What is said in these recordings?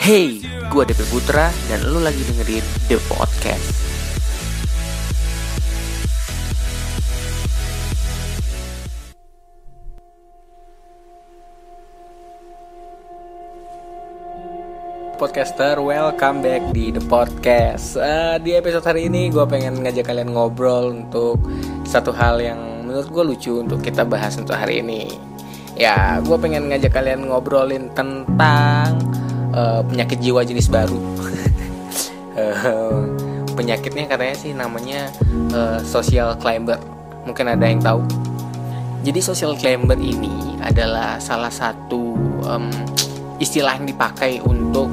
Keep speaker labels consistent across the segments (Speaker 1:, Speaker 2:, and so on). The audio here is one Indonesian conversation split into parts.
Speaker 1: Hey, gue DP Putra dan lu lagi dengerin The Podcast. Podcaster, welcome back di The Podcast. Uh, di episode hari ini gue pengen ngajak kalian ngobrol untuk satu hal yang menurut gue lucu untuk kita bahas untuk hari ini. Ya, gue pengen ngajak kalian ngobrolin tentang uh, penyakit jiwa jenis baru. uh, penyakitnya katanya sih namanya uh, social climber. Mungkin ada yang tahu. Jadi social climber ini adalah salah satu um, istilah yang dipakai untuk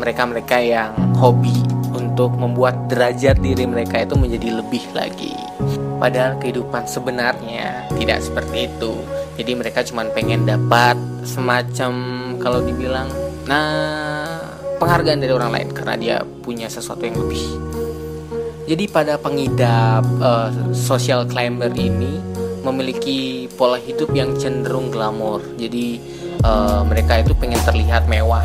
Speaker 1: mereka-mereka uh, yang hobi untuk membuat derajat diri mereka itu menjadi lebih lagi. Padahal kehidupan sebenarnya tidak seperti itu. Jadi mereka cuma pengen dapat semacam kalau dibilang nah penghargaan dari orang lain karena dia punya sesuatu yang lebih. Jadi pada pengidap uh, social climber ini memiliki pola hidup yang cenderung glamor. Jadi uh, mereka itu pengen terlihat mewah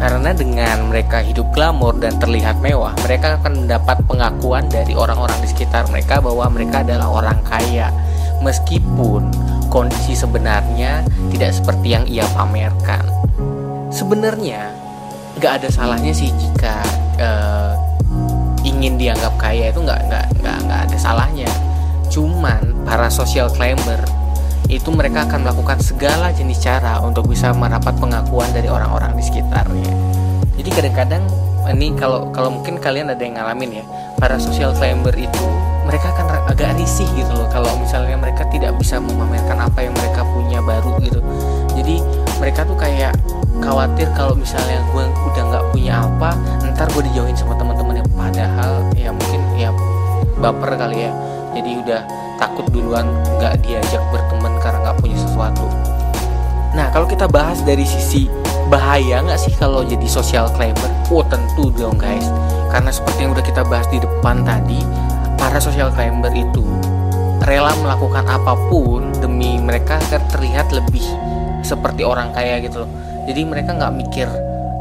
Speaker 1: karena dengan mereka hidup glamor dan terlihat mewah, mereka akan mendapat pengakuan dari orang-orang di sekitar mereka bahwa mereka adalah orang kaya. Meskipun kondisi sebenarnya tidak seperti yang ia pamerkan. Sebenarnya nggak ada salahnya sih jika uh, ingin dianggap kaya itu nggak nggak nggak nggak ada salahnya. Cuman para social climber itu mereka akan melakukan segala jenis cara untuk bisa mendapat pengakuan dari orang-orang di sekitarnya. Jadi kadang-kadang ini kalau kalau mungkin kalian ada yang ngalamin ya, para social climber itu mereka akan agak risih gitu loh kalau misalnya mereka tidak bisa memamerkan apa yang mereka punya baru gitu. Jadi mereka tuh kayak khawatir kalau misalnya gue udah nggak punya apa, ntar gue dijauhin sama teman-teman yang padahal ya mungkin ya baper kali ya. Jadi udah takut duluan nggak diajak berteman karena nggak punya sesuatu. Nah kalau kita bahas dari sisi bahaya nggak sih kalau jadi social climber? Oh tentu dong guys, karena seperti yang udah kita bahas di depan tadi, para social climber itu rela melakukan apa pun demi mereka agar terlihat lebih seperti orang kaya gitu loh. Jadi mereka nggak mikir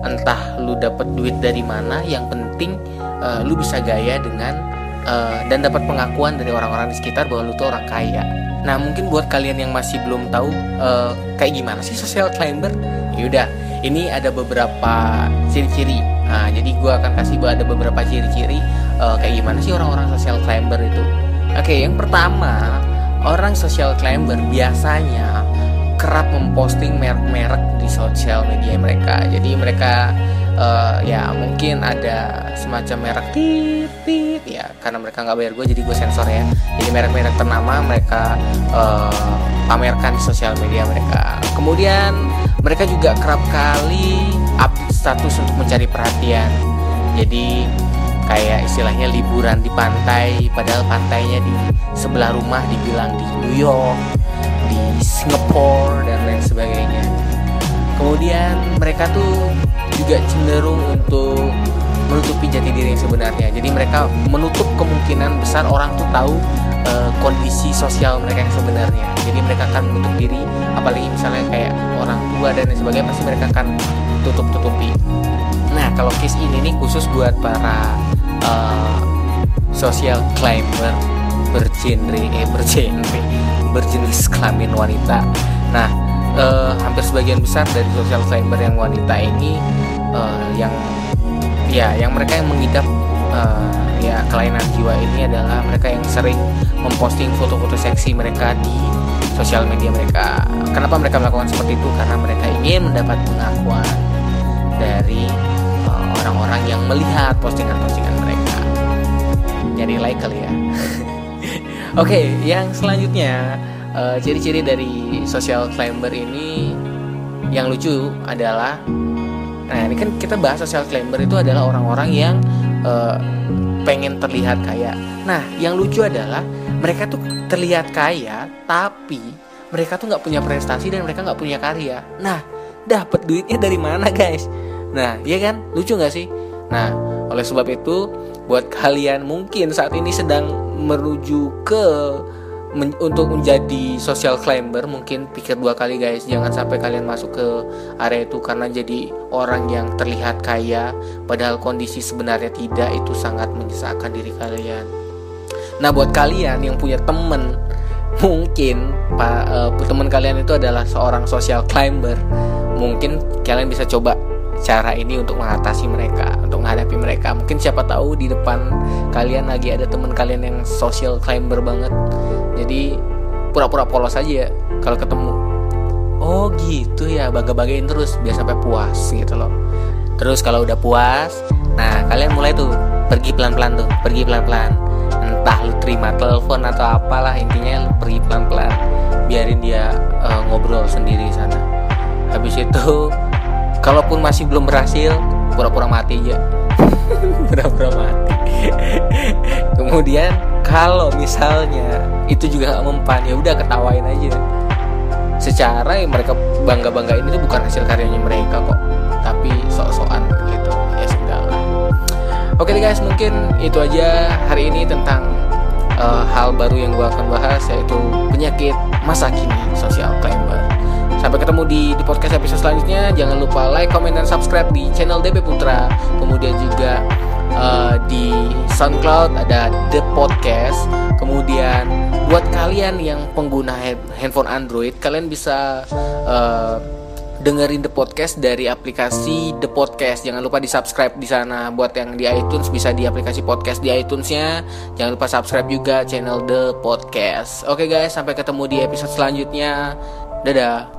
Speaker 1: entah lu dapat duit dari mana, yang penting uh, lu bisa gaya dengan uh, dan dapat pengakuan dari orang-orang di sekitar bahwa lu tuh orang kaya. Nah mungkin buat kalian yang masih belum tahu uh, kayak gimana sih social climber, yaudah ini ada beberapa ciri-ciri. Nah jadi gue akan kasih ada beberapa ciri-ciri uh, kayak gimana sih orang-orang social climber itu. Oke yang pertama orang social climber biasanya kerap memposting merek-merek di sosial media mereka. Jadi mereka uh, ya mungkin ada semacam merek tit ya. Karena mereka nggak bayar gue jadi gue sensor ya. Jadi merek-merek ternama mereka uh, pamerkan di sosial media mereka. Kemudian mereka juga kerap kali update status untuk mencari perhatian. Jadi kayak istilahnya liburan di pantai padahal pantainya di sebelah rumah dibilang di New York di Singapore dan lain sebagainya. Kemudian mereka tuh juga cenderung untuk menutupi jati diri yang sebenarnya. Jadi mereka menutup kemungkinan besar orang tuh tahu uh, kondisi sosial mereka yang sebenarnya. Jadi mereka akan menutup diri, apalagi misalnya kayak orang tua dan sebagainya pasti mereka akan tutup tutupi. Nah kalau case ini nih khusus buat para uh, social climber bergenre eh bergenre berjenis kelamin wanita. Nah uh, hampir sebagian besar dari social climber yang wanita ini uh, yang ya yang mereka yang mengidap uh, ya kelainan jiwa ini adalah mereka yang sering memposting foto-foto seksi mereka di sosial media mereka. Kenapa mereka melakukan seperti itu? Karena mereka ingin mendapat pengakuan dari orang-orang uh, yang melihat postingan-postingan mereka. Jadi like kali ya. Oke, okay, yang selanjutnya uh, ciri-ciri dari social climber ini yang lucu adalah nah ini kan kita bahas social climber itu adalah orang-orang yang uh, pengen terlihat kaya. Nah yang lucu adalah mereka tuh terlihat kaya tapi mereka tuh nggak punya prestasi dan mereka nggak punya karya. Nah dapat duitnya dari mana guys? Nah iya kan? Lucu nggak sih? Nah oleh sebab itu buat kalian mungkin saat ini sedang menuju ke men untuk menjadi social climber mungkin pikir dua kali guys. Jangan sampai kalian masuk ke area itu karena jadi orang yang terlihat kaya padahal kondisi sebenarnya tidak. Itu sangat menyesalkan diri kalian. Nah buat kalian yang punya temen mungkin pak uh, teman kalian itu adalah seorang social climber mungkin kalian bisa coba cara ini untuk mengatasi mereka untuk menghadapi mereka. Mungkin siapa tahu di depan kalian lagi ada teman kalian yang social climber banget jadi pura-pura polos aja ya kalau ketemu. Oh gitu ya. Bangga-banggain terus biar sampai puas gitu loh. Terus kalau udah puas nah kalian mulai tuh. Pergi pelan-pelan tuh. Pergi pelan-pelan. Entah lu terima telepon atau apalah intinya lu pergi pelan-pelan. Biarin dia uh, ngobrol sendiri sana. Habis itu kalaupun masih belum berhasil pura-pura mati aja. Pura-pura mati. Kemudian kalau misalnya itu juga gak mempan ya udah ketawain aja secara yang mereka bangga banggain itu bukan hasil karyanya mereka kok tapi sok-sokan gitu ya sudah oke deh guys mungkin itu aja hari ini tentang uh, hal baru yang gue akan bahas yaitu penyakit masa kini social climber Sampai ketemu di, di podcast episode selanjutnya. Jangan lupa like, comment, dan subscribe di channel DP Putra. Kemudian juga uh, di SoundCloud ada The Podcast. Kemudian buat kalian yang pengguna handphone Android, kalian bisa uh, dengerin The Podcast dari aplikasi The Podcast. Jangan lupa di subscribe di sana. Buat yang di iTunes bisa di aplikasi podcast di iTunesnya. Jangan lupa subscribe juga channel The Podcast. Oke guys, sampai ketemu di episode selanjutnya. Dadah.